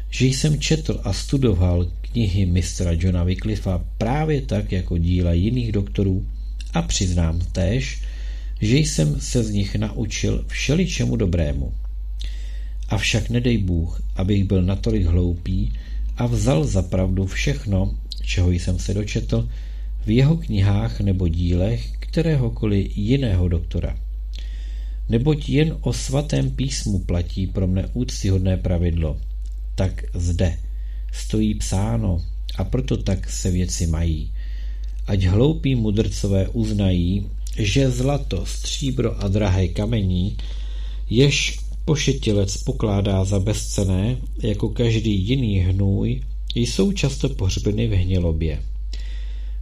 že jsem četl a studoval knihy mistra Johna Wycliffa právě tak jako díla jiných doktorů a přiznám též, že jsem se z nich naučil všeličemu dobrému. Avšak nedej Bůh, abych byl natolik hloupý a vzal za pravdu všechno, čeho jsem se dočetl, v jeho knihách nebo dílech kteréhokoliv jiného doktora. Neboť jen o svatém písmu platí pro mne úctyhodné pravidlo. Tak zde stojí psáno a proto tak se věci mají. Ať hloupí mudrcové uznají, že zlato, stříbro a drahé kamení, jež pošetilec pokládá za bezcené, jako každý jiný hnůj, jsou často pohřbeny v hnělobě.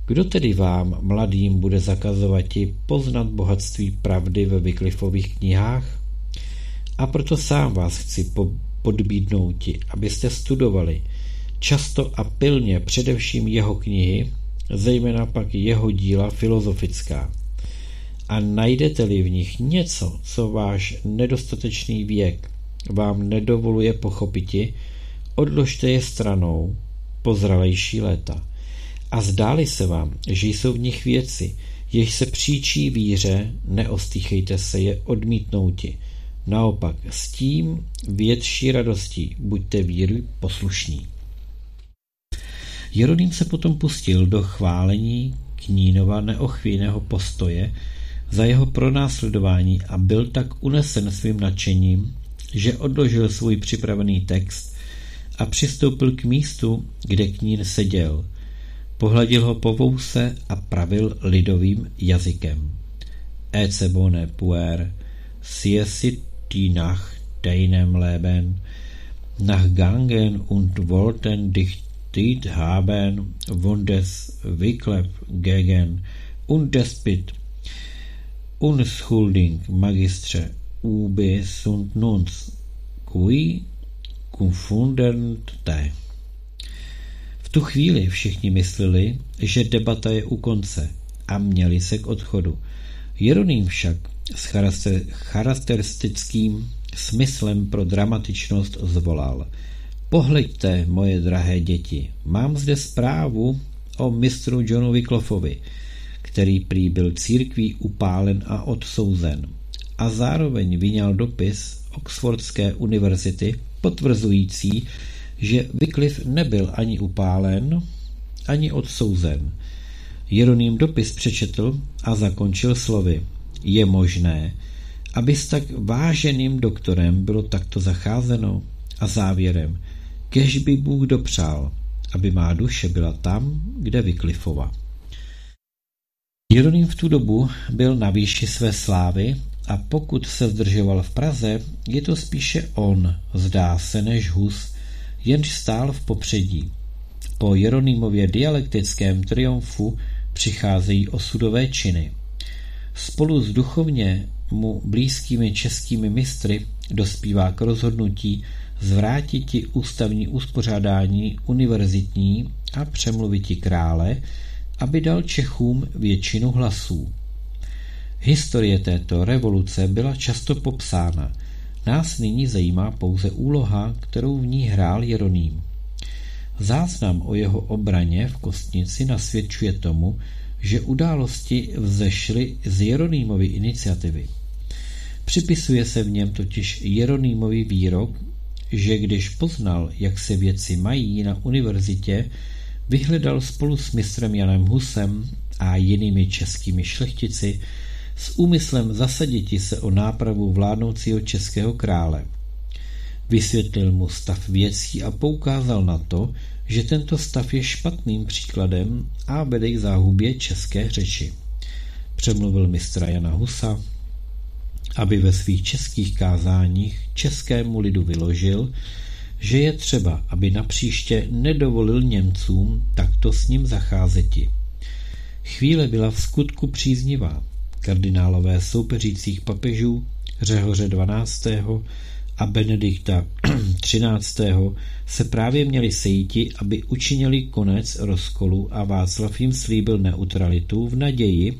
Kdo tedy vám, mladým, bude zakazovati poznat bohatství pravdy ve Vyklifových knihách? A proto sám vás chci po podbídnouti, abyste studovali často a pilně především jeho knihy, zejména pak jeho díla filozofická a najdete-li v nich něco, co váš nedostatečný věk vám nedovoluje pochopiti, odložte je stranou po zralejší léta. A zdáli se vám, že jsou v nich věci, jež se příčí víře, neostýchejte se je odmítnouti. Naopak, s tím větší radostí buďte víry poslušní. Jeroným se potom pustil do chválení Knínova neochvějného postoje za jeho pronásledování a byl tak unesen svým nadšením, že odložil svůj připravený text a přistoupil k místu, kde knín seděl. Pohladil ho po vouse a pravil lidovým jazykem. Ece bone puer, siesit die nach deinem Leben, nach Gangen und wollten dich dit haben, wundes Wyclef gegen und despit unschuldig magistře UB sunt nuns, qui confundent te. V tu chvíli všichni mysleli, že debata je u konce a měli se k odchodu. Jeroným však s charakteristickým smyslem pro dramatičnost zvolal. Pohleďte, moje drahé děti, mám zde zprávu o mistru Johnu Wycliffovi, který prý byl církví upálen a odsouzen a zároveň vyňal dopis Oxfordské univerzity potvrzující, že Wycliffe nebyl ani upálen, ani odsouzen. Jeroným dopis přečetl a zakončil slovy. Je možné, aby s tak váženým doktorem bylo takto zacházeno? A závěrem, kež by Bůh dopřál, aby má duše byla tam, kde Wycliffova. Jeroným v tu dobu byl na výši své slávy a pokud se zdržoval v Praze, je to spíše on, zdá se, než Hus, jenž stál v popředí. Po Jeronýmově dialektickém triumfu přicházejí osudové činy. Spolu s duchovně mu blízkými českými mistry dospívá k rozhodnutí zvrátit ústavní uspořádání univerzitní a přemluviti krále, aby dal Čechům většinu hlasů. Historie této revoluce byla často popsána. Nás nyní zajímá pouze úloha, kterou v ní hrál Jeroným. Záznam o jeho obraně v Kostnici nasvědčuje tomu, že události vzešly z Jeronýmovy iniciativy. Připisuje se v něm totiž Jeronýmový výrok, že když poznal, jak se věci mají na univerzitě, vyhledal spolu s mistrem Janem Husem a jinými českými šlechtici s úmyslem zasaditi se o nápravu vládnoucího českého krále. Vysvětlil mu stav věcí a poukázal na to, že tento stav je špatným příkladem a vede k záhubě české řeči. Přemluvil mistra Jana Husa, aby ve svých českých kázáních českému lidu vyložil, že je třeba, aby napříště nedovolil Němcům takto s ním zacházeti. Chvíle byla v skutku příznivá. Kardinálové soupeřících papežů Řehoře 12. a Benedikta 13. se právě měli sejti, aby učinili konec rozkolu a Václav jim slíbil neutralitu v naději,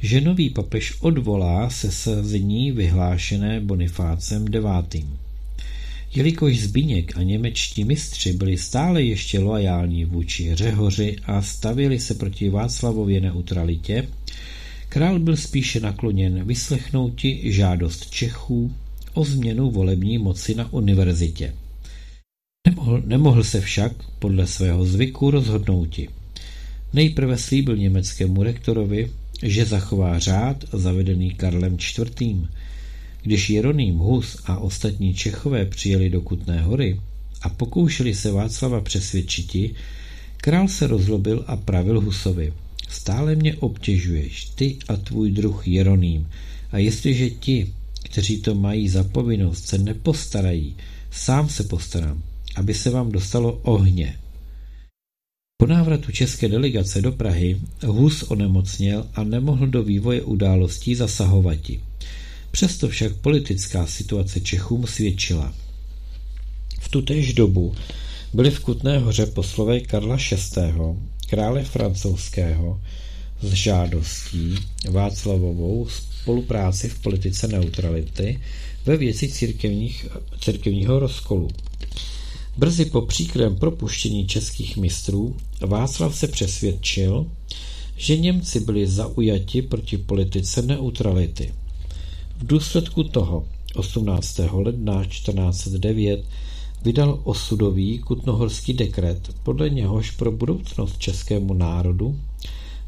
že nový papež odvolá se sazení vyhlášené Bonifácem IX. Jelikož Zbíněk a němečtí mistři byli stále ještě loajální vůči Řehoři a stavili se proti Václavově neutralitě, král byl spíše nakloněn vyslechnouti žádost Čechů o změnu volební moci na univerzitě. Nemohl, nemohl se však podle svého zvyku rozhodnouti. Nejprve slíbil německému rektorovi, že zachová řád zavedený Karlem IV. Když Jeroným Hus a ostatní Čechové přijeli do Kutné hory a pokoušeli se Václava přesvědčiti, král se rozlobil a pravil Husovi. Stále mě obtěžuješ, ty a tvůj druh Jeroným, a jestliže ti, kteří to mají za povinnost, se nepostarají, sám se postarám, aby se vám dostalo ohně. Po návratu české delegace do Prahy Hus onemocněl a nemohl do vývoje událostí zasahovati. Přesto však politická situace Čechům svědčila. V tutéž dobu byli v Kutné hoře poslové Karla VI., krále francouzského, s žádostí Václavovou spolupráci v politice neutrality ve věci církevních, církevního rozkolu. Brzy po příkrém propuštění českých mistrů Václav se přesvědčil, že Němci byli zaujati proti politice neutrality. V důsledku toho 18. ledna 1409 vydal osudový kutnohorský dekret, podle něhož pro budoucnost českému národu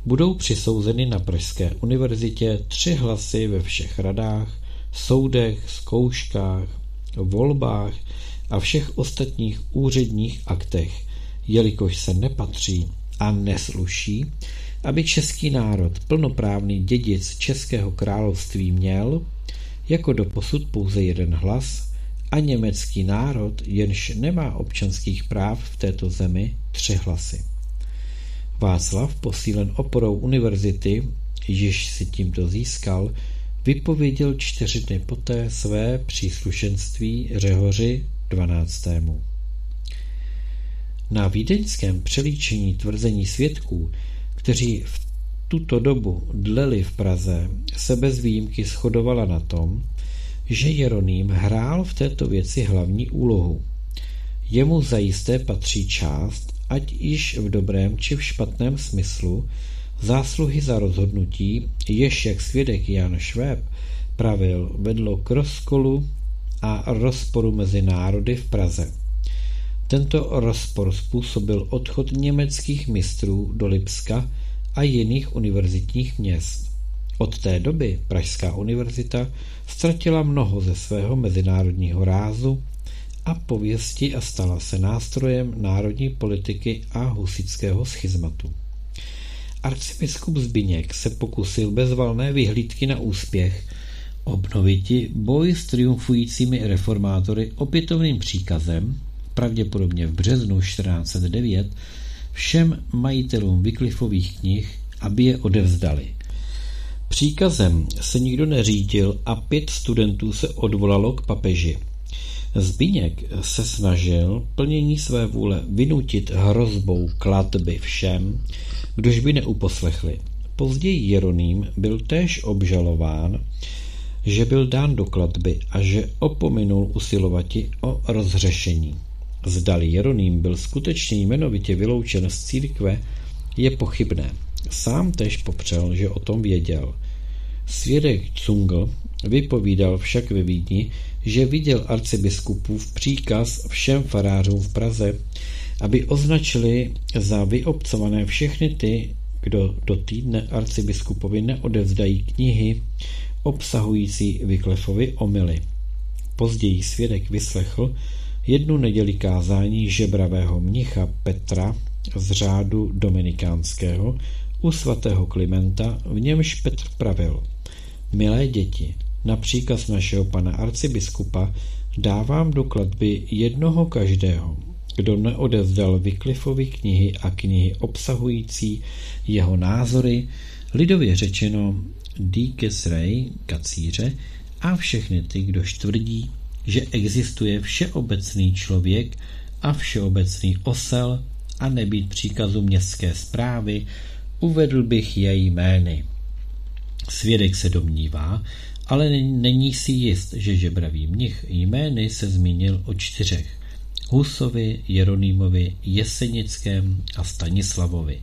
budou přisouzeny na Pražské univerzitě tři hlasy ve všech radách, soudech, zkouškách, volbách a všech ostatních úředních aktech, jelikož se nepatří a nesluší, aby český národ plnoprávný dědic Českého království měl, jako doposud pouze jeden hlas, a německý národ, jenž nemá občanských práv v této zemi, tři hlasy. Václav, posílen oporou univerzity, již si tímto získal, vypověděl čtyři dny poté své příslušenství Řehoři 12. Na vídeňském přelíčení tvrzení svědků, kteří v tuto dobu dleli v Praze, se bez výjimky shodovala na tom, že Jeroným hrál v této věci hlavní úlohu. Jemu zajisté patří část, ať již v dobrém či v špatném smyslu, zásluhy za rozhodnutí, jež jak svědek Jan Švéb pravil, vedlo k rozkolu a rozporu mezi národy v Praze. Tento rozpor způsobil odchod německých mistrů do Lipska a jiných univerzitních měst. Od té doby Pražská univerzita ztratila mnoho ze svého mezinárodního rázu a pověsti a stala se nástrojem národní politiky a husického schizmatu. Arcibiskup Zbiněk se pokusil bez valné vyhlídky na úspěch obnoviti boj s triumfujícími reformátory opětovným příkazem, pravděpodobně v březnu 1409, všem majitelům Wycliffových knih, aby je odevzdali. Příkazem se nikdo neřídil a pět studentů se odvolalo k papeži. Zbíněk se snažil plnění své vůle vynutit hrozbou kladby všem, kdož by neuposlechli. Později Jeroným byl též obžalován, že byl dán do kladby a že opominul usilovati o rozřešení. Zdali Jeroným byl skutečně jmenovitě vyloučen z církve, je pochybné. Sám tež popřel, že o tom věděl. Svědek Cungl vypovídal však ve Vídni, že viděl arcibiskupův příkaz všem farářům v Praze, aby označili za vyobcované všechny ty, kdo do týdne arcibiskupovi neodevzdají knihy obsahující Vyklefovi omily. Později svědek vyslechl jednu neděli kázání žebravého mnicha Petra z řádu dominikánského u svatého Klimenta, v němž Petr pravil Milé děti, na příkaz našeho pana arcibiskupa dávám do kladby jednoho každého, kdo neodevzdal Vyklifovi knihy a knihy obsahující jeho názory, lidově řečeno Díkes Rey, kacíře, a všechny ty, kdo tvrdí, že existuje všeobecný člověk a všeobecný osel a nebýt příkazu městské zprávy, uvedl bych její jmény. Svědek se domnívá, ale není si jist, že žebravý mnich jmény se zmínil o čtyřech. Husovi, Jeronýmovi, Jesenickém a Stanislavovi.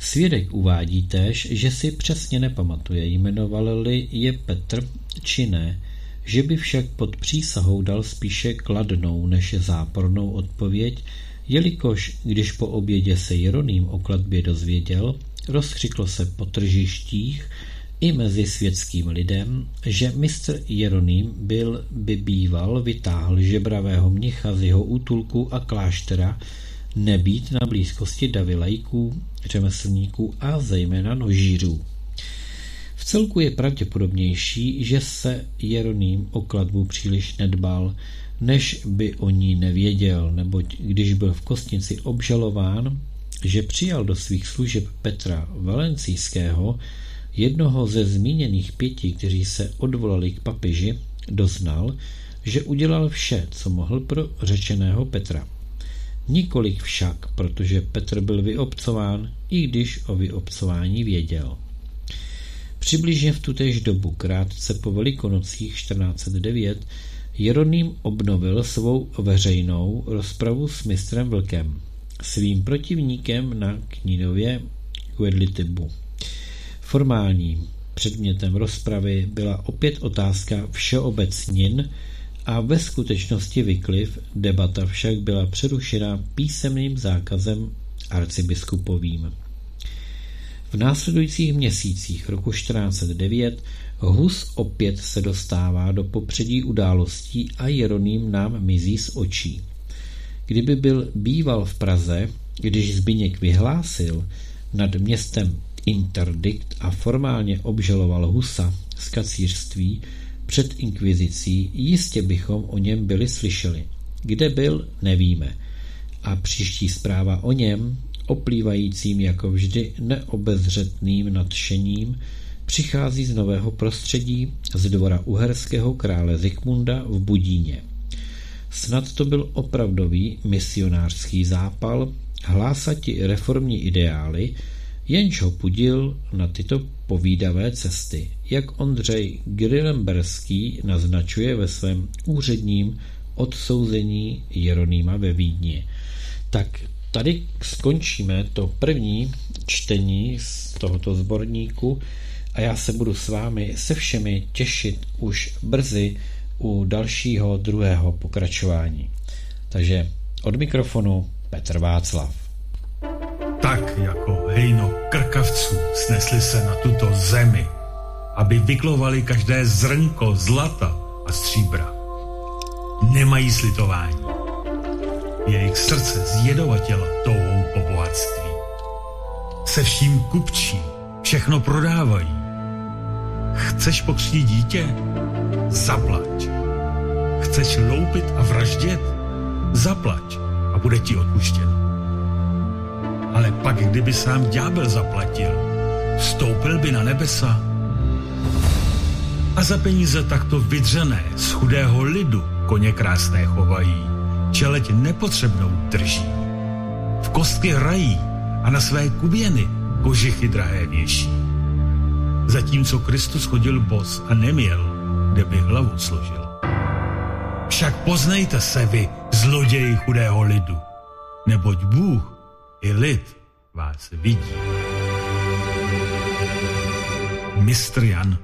Svědek uvádí též, že si přesně nepamatuje, jmenovali je Petr či ne, že by však pod přísahou dal spíše kladnou než zápornou odpověď, jelikož když po obědě se Jeroným o kladbě dozvěděl, rozkřikl se po tržištích i mezi světským lidem, že mistr Jeroným byl by býval vytáhl žebravého mnicha z jeho útulku a kláštera, nebýt na blízkosti davy lajků, řemeslníků a zejména nožířů. V celku je pravděpodobnější, že se Jeroným o kladbu příliš nedbal, než by o ní nevěděl, neboť když byl v kostnici obžalován, že přijal do svých služeb Petra Valencijského, jednoho ze zmíněných pěti, kteří se odvolali k papeži, doznal, že udělal vše, co mohl pro řečeného Petra. Nikolik však, protože Petr byl vyobcován, i když o vyobcování věděl. Přibližně v tutéž dobu, krátce po velikonocích 1409, Jeroným obnovil svou veřejnou rozpravu s mistrem Vlkem, svým protivníkem na Knínově Quedlitibu. Formálním předmětem rozpravy byla opět otázka všeobecnin a ve skutečnosti vykliv debata však byla přerušena písemným zákazem arcibiskupovým. V následujících měsících roku 1409 Hus opět se dostává do popředí událostí a Jeroným nám mizí z očí. Kdyby byl býval v Praze, když Zbyněk vyhlásil nad městem interdikt a formálně obžaloval Husa z kacířství před inkvizicí, jistě bychom o něm byli slyšeli. Kde byl, nevíme. A příští zpráva o něm, oplývajícím jako vždy neobezřetným nadšením, přichází z nového prostředí z dvora uherského krále Zikmunda v Budíně. Snad to byl opravdový misionářský zápal, hlásati reformní ideály, jenž ho pudil na tyto povídavé cesty, jak Ondřej Grillemberský naznačuje ve svém úředním odsouzení Jeronýma ve Vídni. Tak tady skončíme to první čtení z tohoto sborníku a já se budu s vámi se všemi těšit už brzy u dalšího druhého pokračování. Takže od mikrofonu Petr Václav. Tak jako hejno krkavců snesli se na tuto zemi, aby vyklovali každé zrnko zlata a stříbra. Nemají slitování. Jejich srdce zjedovatěla touhou po bohatství. Se vším kupčí, všechno prodávají. Chceš pokřtít dítě? Zaplať. Chceš loupit a vraždět? Zaplať a bude ti odpuštěno. Ale pak, kdyby sám ďábel zaplatil, stoupil by na nebesa? A za peníze takto vydřené z chudého lidu koně krásné chovají, čeleť nepotřebnou drží. V kostky hrají a na své kuběny kožichy drahé věší. Zatímco Kristus chodil bos a neměl, kde by hlavu složil. Však poznejte se vy, zloději chudého lidu, neboť Bůh i lid vás vidí. Mistr Jan